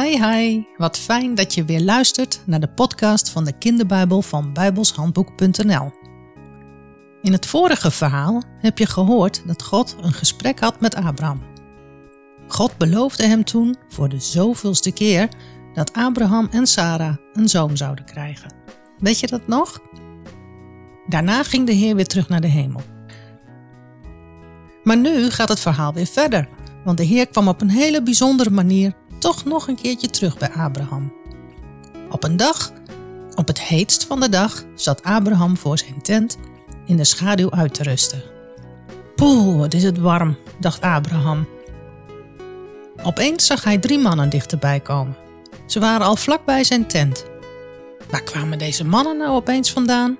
Hi hi, wat fijn dat je weer luistert naar de podcast van de kinderbijbel van bijbelshandboek.nl. In het vorige verhaal heb je gehoord dat God een gesprek had met Abraham. God beloofde hem toen voor de zoveelste keer dat Abraham en Sarah een zoon zouden krijgen. Weet je dat nog? Daarna ging de Heer weer terug naar de hemel. Maar nu gaat het verhaal weer verder, want de Heer kwam op een hele bijzondere manier toch nog een keertje terug bij Abraham. Op een dag, op het heetst van de dag, zat Abraham voor zijn tent in de schaduw uit te rusten. Poeh, wat is het warm, dacht Abraham. Opeens zag hij drie mannen dichterbij komen. Ze waren al vlak bij zijn tent. Waar kwamen deze mannen nou opeens vandaan?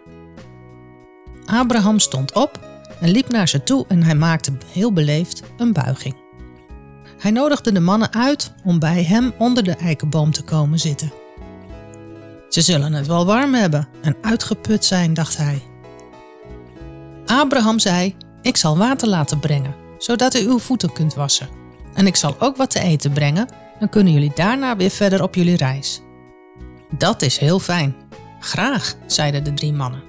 Abraham stond op en liep naar ze toe en hij maakte heel beleefd een buiging. Hij nodigde de mannen uit om bij hem onder de eikenboom te komen zitten. Ze zullen het wel warm hebben en uitgeput zijn, dacht hij. Abraham zei: Ik zal water laten brengen, zodat u uw voeten kunt wassen. En ik zal ook wat te eten brengen, dan kunnen jullie daarna weer verder op jullie reis. Dat is heel fijn. Graag, zeiden de drie mannen.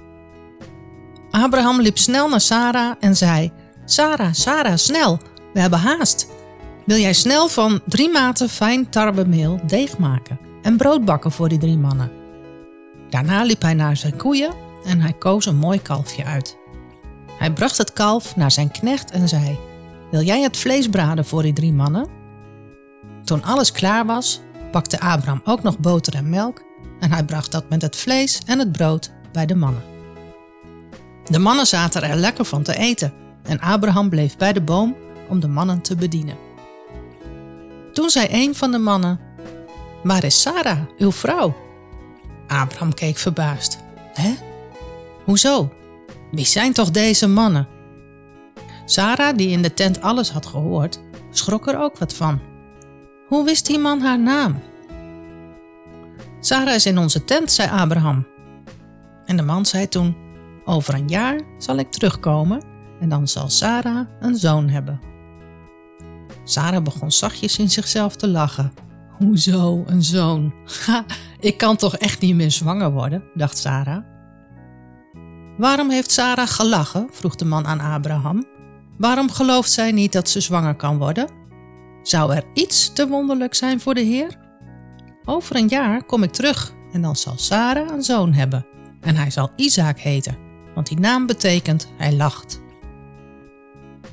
Abraham liep snel naar Sarah en zei: Sarah, Sarah, snel, we hebben haast. Wil jij snel van drie maten fijn tarwemeel deeg maken en brood bakken voor die drie mannen? Daarna liep hij naar zijn koeien en hij koos een mooi kalfje uit. Hij bracht het kalf naar zijn knecht en zei: Wil jij het vlees braden voor die drie mannen? Toen alles klaar was, pakte Abraham ook nog boter en melk en hij bracht dat met het vlees en het brood bij de mannen. De mannen zaten er lekker van te eten en Abraham bleef bij de boom om de mannen te bedienen. Toen zei een van de mannen: Waar is Sarah, uw vrouw? Abraham keek verbaasd. Hè? Hoezo? Wie zijn toch deze mannen? Sarah, die in de tent alles had gehoord, schrok er ook wat van. Hoe wist die man haar naam? Sarah is in onze tent, zei Abraham. En de man zei toen: Over een jaar zal ik terugkomen en dan zal Sarah een zoon hebben. Sarah begon zachtjes in zichzelf te lachen. Hoezo, een zoon? Ha, ik kan toch echt niet meer zwanger worden, dacht Sarah. Waarom heeft Sarah gelachen? vroeg de man aan Abraham. Waarom gelooft zij niet dat ze zwanger kan worden? Zou er iets te wonderlijk zijn voor de Heer? Over een jaar kom ik terug en dan zal Sarah een zoon hebben. En hij zal Isaac heten, want die naam betekent hij lacht.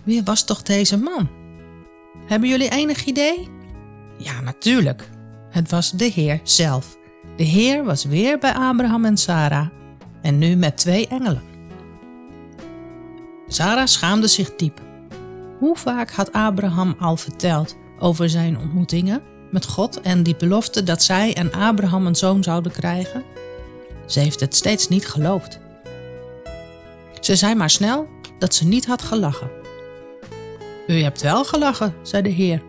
Wie was toch deze man? Hebben jullie enig idee? Ja, natuurlijk. Het was de Heer zelf. De Heer was weer bij Abraham en Sarah en nu met twee engelen. Sarah schaamde zich diep. Hoe vaak had Abraham al verteld over zijn ontmoetingen met God en die belofte dat zij en Abraham een zoon zouden krijgen? Ze heeft het steeds niet geloofd. Ze zei maar snel dat ze niet had gelachen. U hebt wel gelachen, zei de Heer.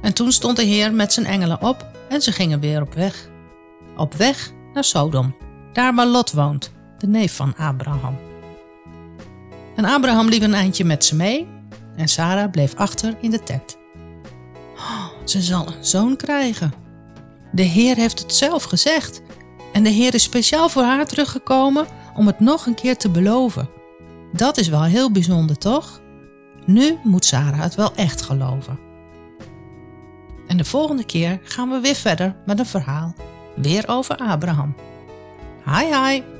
En toen stond de Heer met zijn engelen op en ze gingen weer op weg. Op weg naar Sodom, daar waar Lot woont, de neef van Abraham. En Abraham liep een eindje met ze mee en Sarah bleef achter in de tent. Oh, ze zal een zoon krijgen. De Heer heeft het zelf gezegd en de Heer is speciaal voor haar teruggekomen om het nog een keer te beloven. Dat is wel heel bijzonder, toch? Nu moet Sarah het wel echt geloven. En de volgende keer gaan we weer verder met een verhaal. Weer over Abraham. Hi hi!